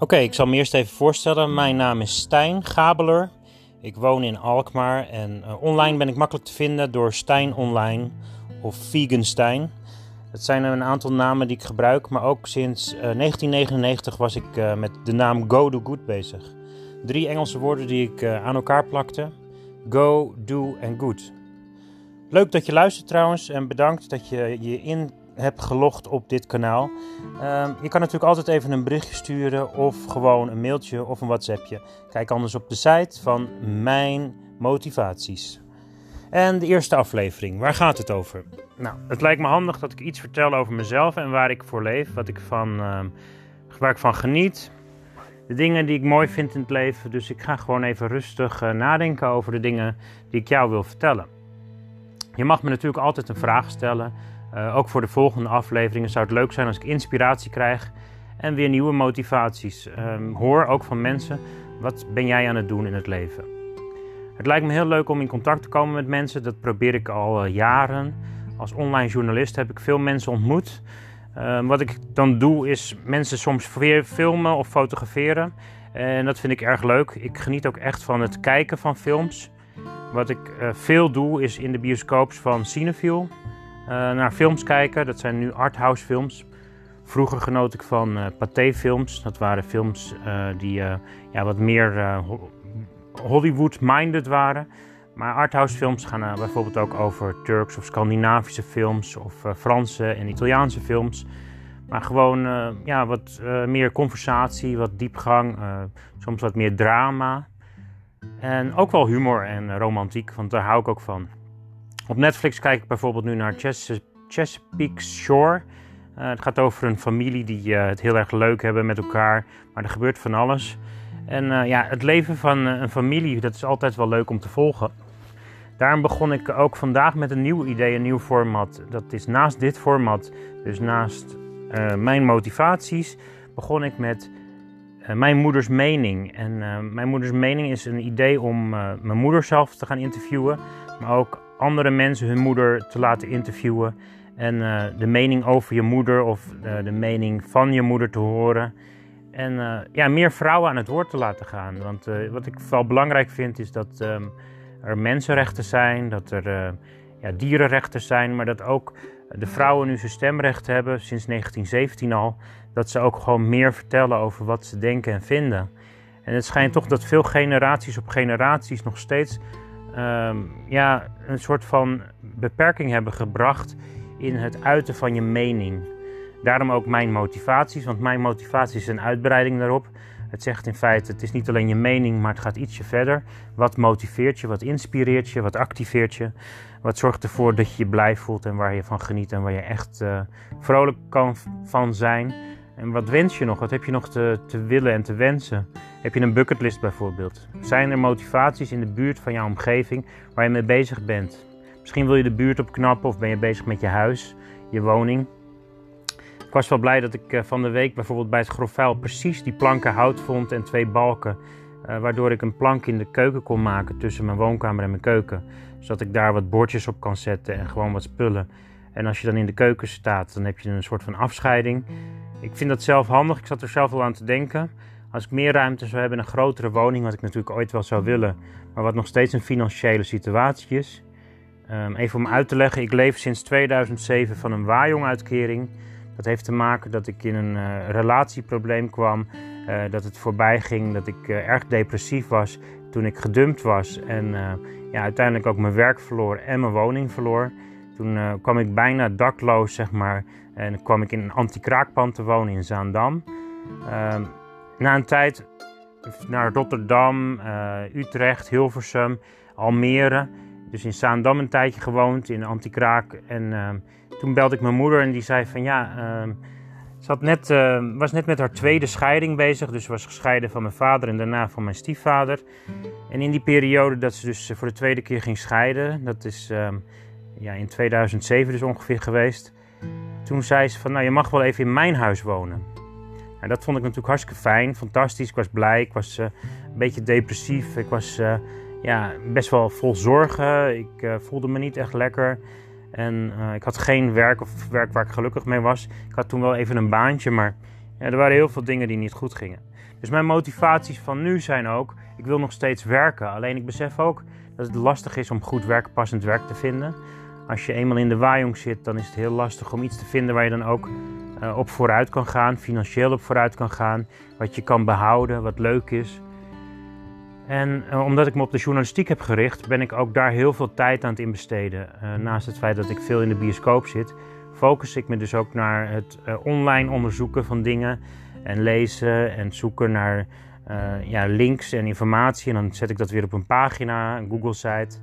Oké, ik zal me eerst even voorstellen. Mijn naam is Stijn Gabeler. Ik woon in Alkmaar en uh, online ben ik makkelijk te vinden door Stijn Online of Vegan Stijn. Het zijn een aantal namen die ik gebruik, maar ook sinds uh, 1999 was ik uh, met de naam Go Do Good bezig. Drie Engelse woorden die ik aan elkaar plakte: Go, Do en Good. Leuk dat je luistert trouwens en bedankt dat je je in hebt gelogd op dit kanaal. Um, je kan natuurlijk altijd even een berichtje sturen of gewoon een mailtje of een WhatsAppje. Kijk anders op de site van Mijn Motivaties. En de eerste aflevering, waar gaat het over? Nou, het lijkt me handig dat ik iets vertel over mezelf en waar ik voor leef, wat ik van, uh, waar ik van geniet. De dingen die ik mooi vind in het leven. Dus ik ga gewoon even rustig uh, nadenken over de dingen die ik jou wil vertellen. Je mag me natuurlijk altijd een vraag stellen. Uh, ook voor de volgende afleveringen zou het leuk zijn als ik inspiratie krijg en weer nieuwe motivaties um, hoor, ook van mensen. Wat ben jij aan het doen in het leven? Het lijkt me heel leuk om in contact te komen met mensen. Dat probeer ik al uh, jaren. Als online journalist heb ik veel mensen ontmoet. Uh, wat ik dan doe is mensen soms weer filmen of fotograferen. En dat vind ik erg leuk. Ik geniet ook echt van het kijken van films. Wat ik uh, veel doe is in de bioscoops van Cinefil. Uh, naar films kijken. Dat zijn nu arthouse films. Vroeger genoot ik van uh, Pathé films. Dat waren films uh, die ja, wat meer Hollywood-minded waren. Maar arthouse films gaan bijvoorbeeld ook over Turks of Scandinavische films of Franse en Italiaanse films. Maar gewoon ja, wat meer conversatie, wat diepgang, soms wat meer drama. En ook wel humor en romantiek, want daar hou ik ook van. Op Netflix kijk ik bijvoorbeeld nu naar Chesapeake Shore. Uh, het gaat over een familie die uh, het heel erg leuk hebben met elkaar, maar er gebeurt van alles. En uh, ja, het leven van een familie, dat is altijd wel leuk om te volgen. Daarom begon ik ook vandaag met een nieuw idee, een nieuw format. Dat is naast dit format, dus naast mijn motivaties, begon ik met mijn moeders mening. En mijn moeders mening is een idee om mijn moeder zelf te gaan interviewen, maar ook andere mensen hun moeder te laten interviewen en uh, de mening over je moeder of uh, de mening van je moeder te horen. En uh, ja, meer vrouwen aan het woord te laten gaan. Want wat ik vooral belangrijk vind is dat um, er mensenrechten zijn, dat er ja, dierenrechten zijn, maar dat ook de vrouwen nu zijn stemrecht hebben sinds 1917 al. Dat ze ook gewoon meer vertellen over wat ze denken en vinden. En het schijnt toch dat veel generaties op generaties nog steeds um, ja, een soort van beperking hebben gebracht in het uiten van je mening. Daarom ook mijn motivaties, want mijn motivatie is een uitbreiding daarop. Het zegt in feite, het is niet alleen je mening, maar het gaat ietsje verder. Wat motiveert je, wat inspireert je, wat activeert je? Wat zorgt ervoor dat je je blij voelt en waar je van geniet en waar je echt uh, vrolijk kan van zijn? En wat wens je nog? Wat heb je nog te, te willen en te wensen? Heb je een bucketlist bijvoorbeeld? Zijn er motivaties in de buurt van jouw omgeving waar je mee bezig bent? Misschien wil je de buurt opknappen of ben je bezig met je huis, je woning. Ik was wel blij dat ik eh, van de week bijvoorbeeld bij het grofvuil precies die planken hout vond en twee balken. Uh, waardoor ik een plank in de keuken kon maken tussen mijn woonkamer en mijn keuken. Zodat ik daar wat bordjes op kan zetten en gewoon wat spullen. En als je dan in de keuken staat, dan heb je een soort van afscheiding. Ik vind dat zelf handig. Ik zat er zelf al aan te denken. Als ik meer ruimte zou hebben, een grotere woning, wat ik natuurlijk ooit wel zou willen, maar wat nog steeds een financiële situatie is. Um, even om uit te leggen, ik leef sinds 2007 van een waaijong-uitkering. Dat heeft te maken dat ik in een uh, relatieprobleem kwam, uh, dat het voorbij ging, dat ik uh, erg depressief was toen ik gedumpt was en ja, uiteindelijk ook mijn werk verloor en mijn woning verloor. Toen kwam ik bijna dakloos, zeg maar, en kwam ik in een anti-kraakpand te wonen in Zaandam. Ehm, na een tijd naar Rotterdam, uh, Utrecht, Hilversum, Almere. Dus in Zaandam een tijdje gewoond, in Antikraak. En uh, toen belde ik mijn moeder en die zei van ja, uh, ze had net, was net met haar tweede scheiding bezig. Dus was gescheiden van mijn vader en daarna van mijn stiefvader. En in die periode dat ze dus voor de tweede keer ging scheiden, dat is ehm, ja, in 2007 dus ongeveer geweest. Toen zei ze van nou je mag wel even in mijn huis wonen. En dat vond ik natuurlijk hartstikke fijn, fantastisch. Ik was blij, ik was uh, een beetje depressief. Ik was uh, ja, best wel vol zorgen. Ik uh, voelde me niet echt lekker. En ik had geen werk of werk waar ik gelukkig mee was. Ik had toen wel even een baantje, maar ja, er waren heel veel dingen die niet goed gingen. Dus mijn motivaties van nu zijn ook, ik wil nog steeds werken. Alleen ik besef ook dat het lastig is om goed werk, passend werk te vinden. Als je eenmaal in de waaijong zit, dan is het heel lastig om iets te vinden waar je dan ook uh, op vooruit kan gaan, financieel op vooruit kan gaan, wat je kan behouden, wat leuk is. En uh, omdat ik me op de journalistiek heb gericht, ben ik ook daar heel veel tijd aan het inbesteden. Uh, naast het feit dat ik veel in de bioscoop zit, focus ik me dus ook naar het online onderzoeken van dingen en lezen en zoeken naar ja, links en informatie. En dan zet ik dat weer op een pagina, een Google-site.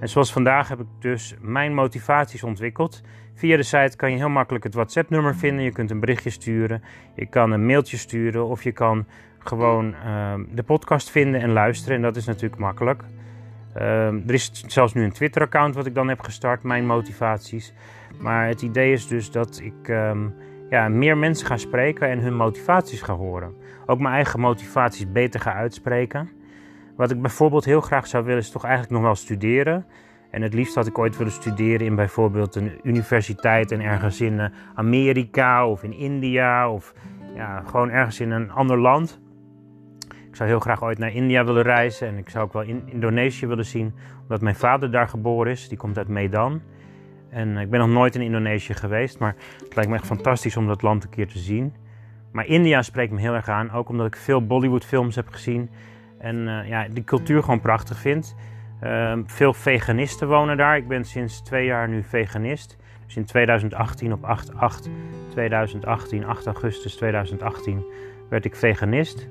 En zoals vandaag heb ik dus mijn motivaties ontwikkeld. Via de site kan je heel makkelijk het WhatsApp-nummer vinden. Je kunt een berichtje sturen, je kan een mailtje sturen of je kan gewoon uh, de podcast vinden en luisteren. En dat is natuurlijk makkelijk. Uh, er is zelfs nu een Twitter-account wat ik dan heb gestart, mijn motivaties. Maar het idee is dus dat ik um, ja, meer mensen ga spreken en hun motivaties ga horen. Ook mijn eigen motivaties beter ga uitspreken. Wat ik bijvoorbeeld heel graag zou willen is toch eigenlijk nog wel studeren. En het liefst had ik ooit willen studeren in bijvoorbeeld een universiteit en ergens in eh, Amerika of in India of ja, gewoon ergens in een ander land. Ik zou heel graag ooit naar India willen reizen en ik zou ook wel in Indonesië willen zien, omdat mijn vader daar geboren is. Die komt uit Medan. En ik ben nog nooit in Indonesië geweest, maar het lijkt me echt fantastisch om dat land een keer te zien. Maar India spreekt me heel erg aan, ook omdat ik veel Bollywood films heb gezien en uh, ja, die cultuur gewoon prachtig vind. Uh, veel veganisten wonen daar. Ik ben sinds twee jaar nu veganist. Dus in 2018 op 8, 8, 2018, 8 augustus 2018 werd ik veganist.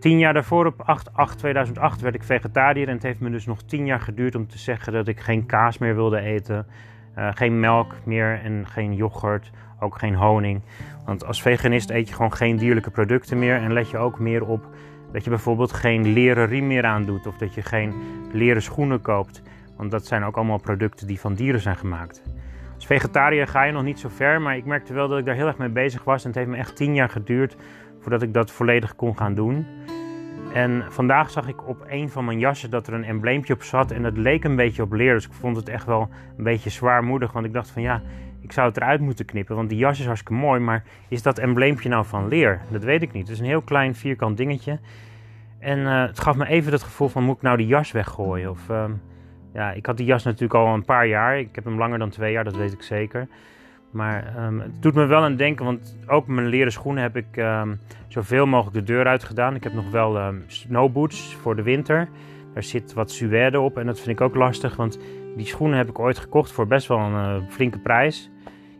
Tien jaar daarvoor op 8, 8 2008 werd ik vegetariër. En het heeft me dus nog tien jaar geduurd om te zeggen dat ik geen kaas meer wilde eten. Uh, geen melk meer en geen yoghurt. Ook geen honing. Want als veganist eet je gewoon geen dierlijke producten meer. En let je ook meer op dat je bijvoorbeeld geen leren riem meer aandoet of dat je geen leren schoenen koopt. Want dat zijn ook allemaal producten die van dieren zijn gemaakt. Als vegetariër ga je nog niet zo ver, maar ik merkte wel dat ik daar heel erg mee bezig was. En het heeft me echt tien jaar geduurd voordat ik dat volledig kon gaan doen. En vandaag zag ik op een van mijn jassen dat er een embleempje op zat en dat leek een beetje op leer. Dus ik vond het echt wel een beetje zwaarmoedig, want ik dacht van ja, ik zou het eruit moeten knippen, want die jas is hartstikke mooi. Maar is dat embleempje nou van leer? Dat weet ik niet. Het is een heel klein vierkant dingetje. En uh, het gaf me even het gevoel van, moet ik nou die jas weggooien? Of, uh, ja, ik had die jas natuurlijk al een paar jaar. Ik heb hem langer dan twee jaar, dat weet ik zeker. Maar um, het doet me wel aan denken, want ook mijn leren schoenen heb ik um, zoveel mogelijk de deur uit gedaan. Ik heb nog wel snowboots voor de winter. Daar zit wat suède op en dat vind ik ook lastig, want die schoenen heb ik ooit gekocht voor best wel een uh, flinke prijs.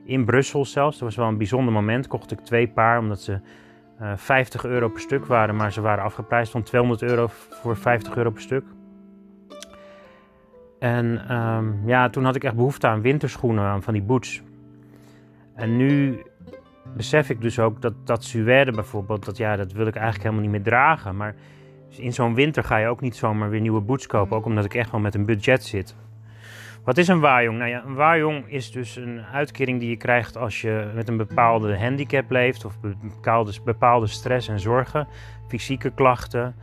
In Brussel zelfs. Dat was wel een bijzonder moment. Kocht ik twee paar omdat ze uh, eh, 50 euro per stuk waren, maar ze waren afgeprijsd van 200 euro voor 50 euro per stuk. En um, ja, toen had ik echt behoefte aan winterschoenen, aan van die boots. En nu besef ik dus ook dat dat suède bijvoorbeeld, dat, ja, dat wil ik eigenlijk helemaal niet meer dragen. Maar in zo'n winter ga je ook niet zomaar weer nieuwe boots kopen, ook omdat ik echt wel met een budget zit. Wat is een waaijong? Nou ja, een waaijong is dus een uitkering die je krijgt als je met een bepaalde handicap leeft of bepaalde, bepaalde stress en zorgen, fysieke klachten,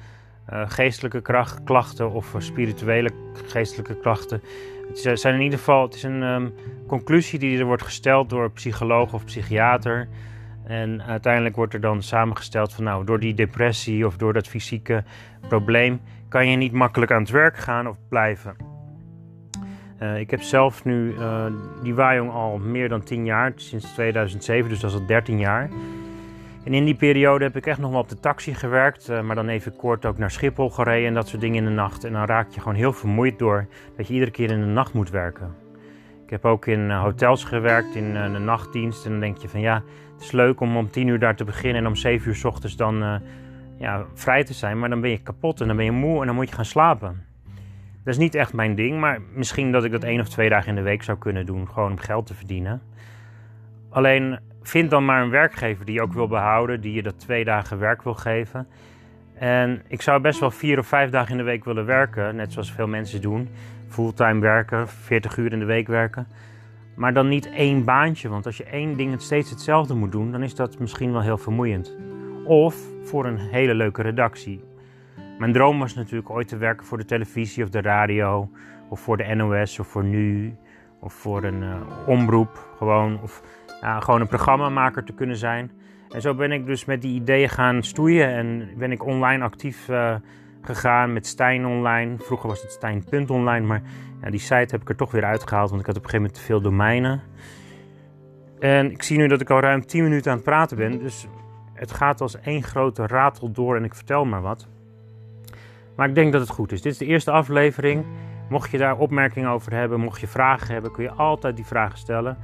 uh, geestelijke klachten of spirituele geestelijke klachten. Het zijn in ieder geval, het is een um, conclusie die er wordt gesteld door psycholoog of psychiater. En uiteindelijk wordt er dan samengesteld van nou, door die depressie of door dat fysieke probleem kan je niet makkelijk aan het werk gaan of blijven. Uh, ik heb zelf nu uh, die Wajong al meer dan 10 jaar, sinds 2007, dus dat is al 13 jaar. En in die periode heb ik echt nog wel op de taxi gewerkt, uh, maar dan even kort ook naar Schiphol gereden en dat soort dingen in de nacht. En dan raak je gewoon heel vermoeid door dat je iedere keer in de nacht moet werken. Ik heb ook in hotels gewerkt, in de nachtdienst. En dan denk je van ja, het is leuk om om 10 uur daar te beginnen en om 7 uur s ochtends dan ja, vrij te zijn. Maar dan ben je kapot en dan ben je moe en dan moet je gaan slapen. Dat is niet echt mijn ding, maar misschien dat ik dat één of twee dagen in de week zou kunnen doen, gewoon om geld te verdienen. Alleen vind dan maar een werkgever die je ook wil behouden, die je dat twee dagen werk wil geven. En ik zou best wel vier of vijf dagen in de week willen werken, net zoals veel mensen doen. Fulltime werken, 40 uur in de week werken. Maar dan niet één baantje, want als je één ding steeds hetzelfde moet doen, dan is dat misschien wel heel vermoeiend. Of voor een hele leuke redactie. Mijn droom was natuurlijk ooit te werken voor de televisie of de radio, of voor de NOS of voor Nu, of voor een uh, omroep gewoon, of gewoon een programmamaker te kunnen zijn. En zo ben ik dus met die ideeën gaan stoeien en ben ik online actief uh, gegaan met Stijn Online. Vroeger was het Stijn.online, maar ja, die site heb ik er toch weer uitgehaald, want ik had op een gegeven moment te veel domeinen. En ik zie nu dat ik al ruim 10 minuten aan het praten ben, dus het gaat als één grote ratel door en ik vertel maar wat. Maar ik denk dat het goed is. Dit is de eerste aflevering. Mocht je daar opmerkingen over hebben, mocht je vragen hebben, kun je altijd die vragen stellen.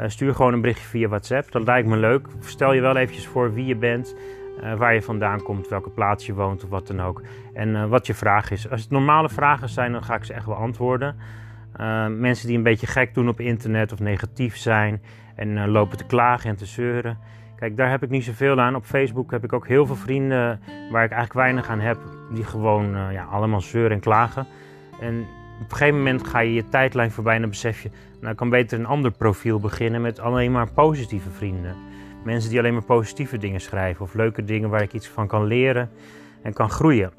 Uh, stuur gewoon een berichtje via WhatsApp. Dat lijkt me leuk. Stel je wel eventjes voor wie je bent, uh, waar je vandaan komt, welke plaats je woont of wat dan ook. En uh, wat je vraag is. Als het normale vragen zijn, dan ga ik ze echt wel antwoorden. mensen die een beetje gek doen op internet of negatief zijn en lopen te klagen en te zeuren. Kijk, daar heb ik niet zoveel aan. Op Facebook heb ik ook heel veel vrienden waar ik eigenlijk weinig aan heb, die gewoon ja, allemaal zeuren en klagen. En op een gegeven moment ga je je tijdlijn voorbij en dan besef je, nou ik kan beter een ander profiel beginnen met alleen maar positieve vrienden. Mensen die alleen maar positieve dingen schrijven of leuke dingen waar ik iets van kan leren en kan groeien.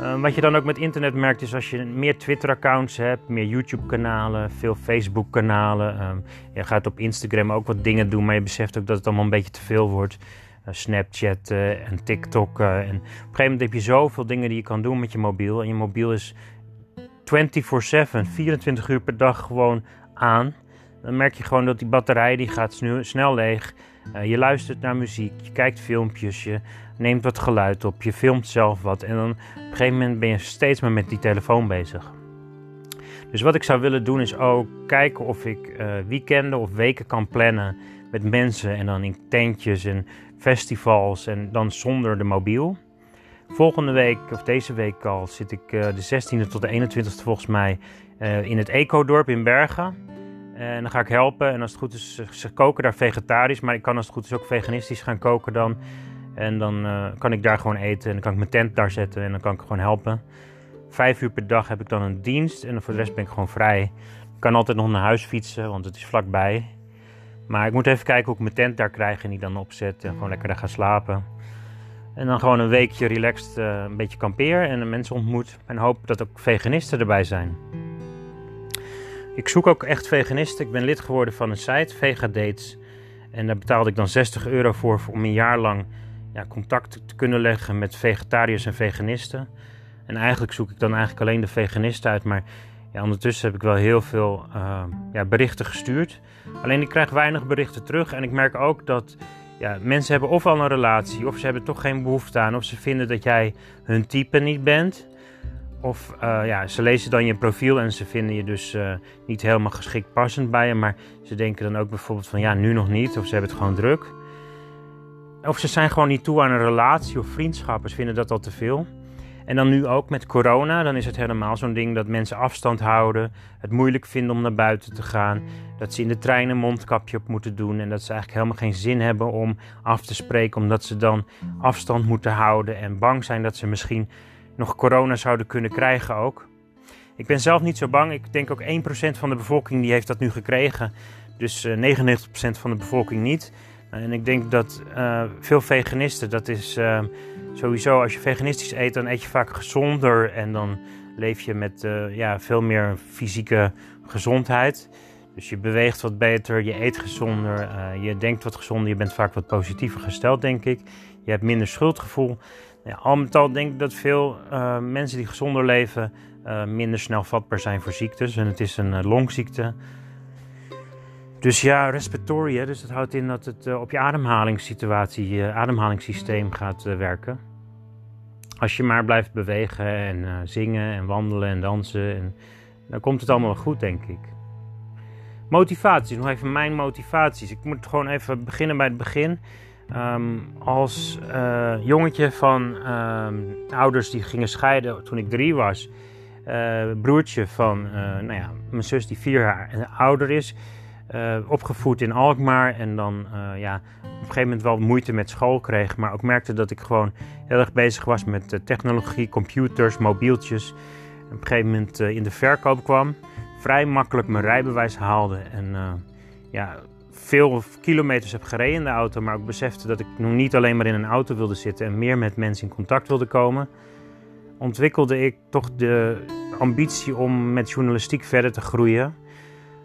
Uh, wat je dan ook met internet merkt is als je meer Twitter-accounts hebt, meer YouTube-kanalen, veel Facebook-kanalen. Um, je gaat op Instagram ook wat dingen doen, maar je beseft ook dat het allemaal een beetje te veel wordt. Uh, Snapchat en TikTok. en op een gegeven moment heb je zoveel dingen die je kan doen met je mobiel. En je mobiel is 24/7, 24 uur per dag gewoon aan. Dan merk je gewoon dat die batterij die gaat snel leeg. Uh, je luistert naar muziek, je kijkt filmpjes, je neemt wat geluid op, je filmt zelf wat. En dan op een gegeven moment ben je steeds maar met die telefoon bezig. Dus wat ik zou willen doen is ook kijken of ik uh, weekenden of weken kan plannen met mensen. En dan in tentjes en festivals en dan zonder de mobiel. Volgende week, of deze week al, zit ik uh, de 16e tot de 21e volgens mij uh, in het Ecodorp in Bergen. En dan ga ik helpen. En als het goed is, ze koken daar vegetarisch. Maar ik kan als het goed is ook veganistisch gaan koken dan. En dan uh, kan ik daar gewoon eten. En dan kan ik mijn tent daar zetten. En dan kan ik gewoon helpen. Vijf uur per dag heb ik dan een dienst. En voor de rest ben ik gewoon vrij. Ik kan altijd nog naar huis fietsen, want het is vlakbij. Maar ik moet even kijken hoe ik mijn tent daar krijg en die dan opzet. En gewoon lekker daar gaan slapen. En dan gewoon een weekje relaxed uh, een beetje kampeer en mensen ontmoet. En hoop dat ook veganisten erbij zijn. Ik zoek ook echt veganisten. Ik ben lid geworden van een site, Vegadates. En daar betaalde ik dan 60 euro voor om een jaar lang ja, contact te kunnen leggen met vegetariërs en veganisten. En eigenlijk zoek ik dan eigenlijk alleen de veganisten uit. Maar ja, ondertussen heb ik wel heel veel uh, ja, berichten gestuurd. Alleen ik krijg weinig berichten terug. En ik merk ook dat ja, mensen hebben of al een relatie, of ze hebben toch geen behoefte aan, of ze vinden dat jij hun type niet bent. Of uh, ja, ze lezen dan je profiel en ze vinden je dus uh, niet helemaal geschikt passend bij je, maar ze denken dan ook bijvoorbeeld van ja, nu nog niet, of ze hebben het gewoon druk. Of ze zijn gewoon niet toe aan een relatie of vriendschappen, ze vinden dat al te veel. En dan nu ook met corona, dan is het helemaal zo'n ding dat mensen afstand houden, het moeilijk vinden om naar buiten te gaan, dat ze in de trein een mondkapje op moeten doen en dat ze eigenlijk helemaal geen zin hebben om af te spreken, omdat ze dan afstand moeten houden en bang zijn dat ze misschien nog corona zouden kunnen krijgen ook. Ik ben zelf niet zo bang, ik denk ook 1% van de bevolking die heeft dat nu gekregen, dus 99% eh, van de bevolking niet. En ik denk dat uh, veel veganisten, dat is uh, sowieso als je veganistisch eet, dan eet je vaak gezonder en dan leef je met uh, ja, veel meer fysieke gezondheid. Dus je beweegt wat beter, je eet gezonder, je denkt wat gezonder, je bent vaak wat positiever gesteld, denk ik. Je hebt minder schuldgevoel. Ja, al met al denk ik dat veel mensen die gezonder leven minder snel vatbaar zijn voor ziektes. En het is een longziekte. Dus ja, respiratory, dus dat houdt in dat het uh, op je ademhalingssituatie, je ademhalingssysteem gaat uh, werken. Als je maar blijft bewegen en uh, zingen en wandelen en dansen, en, dan komt het allemaal goed, denk ik. Motivaties, nog even mijn motivaties. Ik moet gewoon even beginnen bij het begin. Um, als jongetje van um, ouders die gingen scheiden toen ik drie was, broertje van nou ja, mijn zus die vier jaar ouder is opgevoed in Alkmaar en dan uh, ja, op een gegeven moment wel moeite met school kreeg, maar ook merkte dat ik gewoon heel erg bezig was met uh, technologie, computers, mobieltjes. Op een gegeven moment in de verkoop kwam, vrij makkelijk mijn rijbewijs haalde en ja, veel kilometers heb gereden in de auto, maar ook besefte dat ik nog niet alleen maar in een auto wilde zitten en meer met mensen in contact wilde komen. Ontwikkelde ik toch de ambitie om met journalistiek verder te groeien.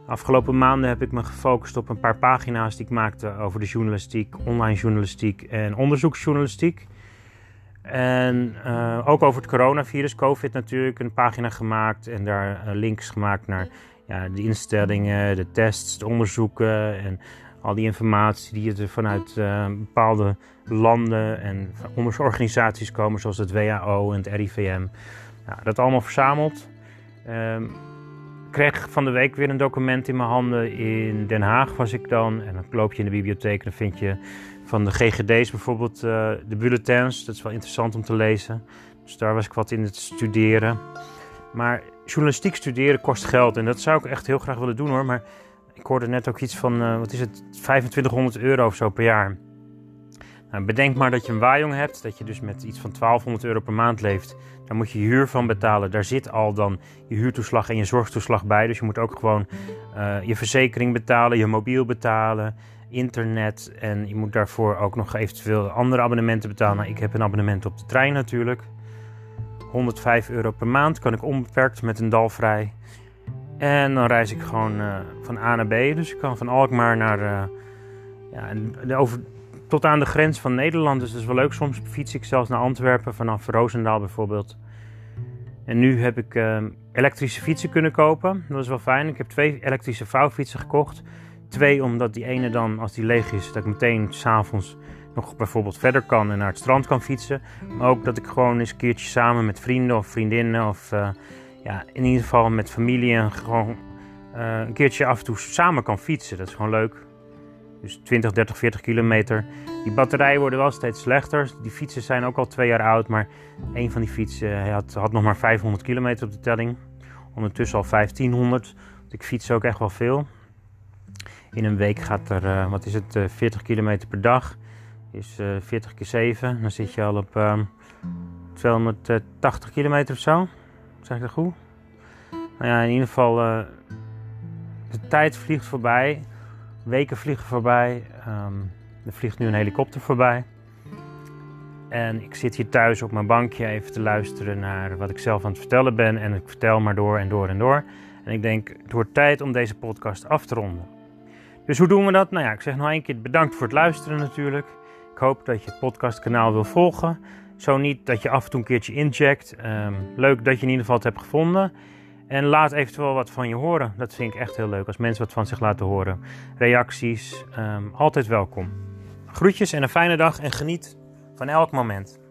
Afgelopen maanden heb ik me gefocust op een paar pagina's die ik maakte over de journalistiek, online journalistiek en onderzoeksjournalistiek. En uh, ook over het coronavirus, COVID natuurlijk, een pagina gemaakt en daar uh, links gemaakt naar ja, de instellingen, de tests, de onderzoeken en al die informatie die er vanuit uh, bepaalde landen en onderzoeksorganisaties komen, zoals het WHO en het RIVM. Nou, dat allemaal verzameld. Um, kreeg van de week weer een document in mijn handen. In Den Haag was ik dan. En dan loop je in de bibliotheek en dan vind je van de GGD's bijvoorbeeld uh, de bulletins. Dat is wel interessant om te lezen. Dus daar was ik wat in het studeren. Maar journalistiek studeren kost geld. En dat zou ik echt heel graag willen doen hoor. Maar ik hoorde net ook iets van, uh, wat is het, 2500 euro of zo per jaar. Nou, bedenk maar dat je een waaijong hebt, dat je dus met iets van 1200 euro per maand leeft. Daar moet je huur van betalen. Daar zit al dan je huurtoeslag en je zorgtoeslag bij. Dus je moet ook gewoon uh, je verzekering betalen, je mobiel betalen, internet. En je moet daarvoor ook nog eventueel andere abonnementen betalen. Nou, ik heb een abonnement op de trein natuurlijk. 105 euro per maand kan ik onbeperkt met een dal vrij. En dan reis ik gewoon uh, van A naar B. Dus ik kan van Alkmaar naar. Uh, ja, de over, tot aan de grens van Nederland. Dus dat is wel leuk. Soms fiets ik zelfs naar Antwerpen vanaf Roosendaal bijvoorbeeld. En nu heb ik uh, elektrische fietsen kunnen kopen. Dat is wel fijn. Ik heb twee elektrische vouwfietsen gekocht. Twee omdat die ene dan, als die leeg is, dat ik meteen s'avonds nog bijvoorbeeld verder kan en naar het strand kan fietsen. Maar ook dat ik gewoon eens een keertje samen met vrienden of vriendinnen of uh, ja, in ieder geval met familie en gewoon uh, een keertje af en toe samen kan fietsen. Dat is gewoon leuk. Dus 20, 30, 40 kilometer. Die batterijen worden wel steeds slechter. Die fietsen zijn ook al twee jaar oud. Maar een van die fietsen had, had nog maar 500 kilometer op de telling. Ondertussen al 1500. Ik fiets ook echt wel veel. In een week gaat er, uh, wat is het, uh, 40 kilometer per dag. Is uh, 40 keer 7. Dan zit je al op uh, 280 kilometer of zo. Zeg ik dat goed? Nou ja, in ieder geval, de tijd vliegt voorbij. Weken vliegen voorbij. Um, er vliegt nu een helikopter voorbij. En ik zit hier thuis op mijn bankje even te luisteren naar wat ik zelf aan het vertellen ben. En ik vertel maar door en door en door. En ik denk, het wordt tijd om deze podcast af te ronden. Dus hoe doen we dat? Nou ja, ik zeg nog één keer bedankt voor het luisteren natuurlijk. Ik hoop dat je het podcastkanaal wil volgen. Zo niet dat je af en toe een keertje incheckt. Um, leuk dat je in ieder geval het hebt gevonden. En laat eventueel wat van je horen. Dat vind ik echt heel leuk als mensen wat van zich laten horen. Reacties, um, altijd welkom. Groetjes en een fijne dag en geniet van elk moment.